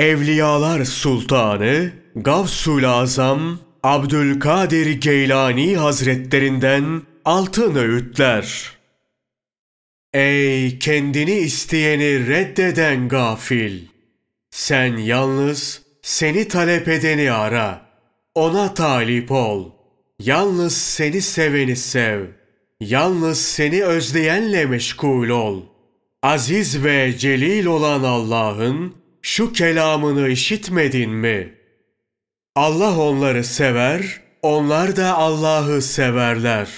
Evliyalar Sultanı Gavsul Azam Abdülkadir Geylani Hazretlerinden altın öğütler. Ey kendini isteyeni reddeden gafil! Sen yalnız seni talep edeni ara. Ona talip ol. Yalnız seni seveni sev. Yalnız seni özleyenle meşgul ol. Aziz ve celil olan Allah'ın şu kelamını işitmedin mi? Allah onları sever, onlar da Allah'ı severler.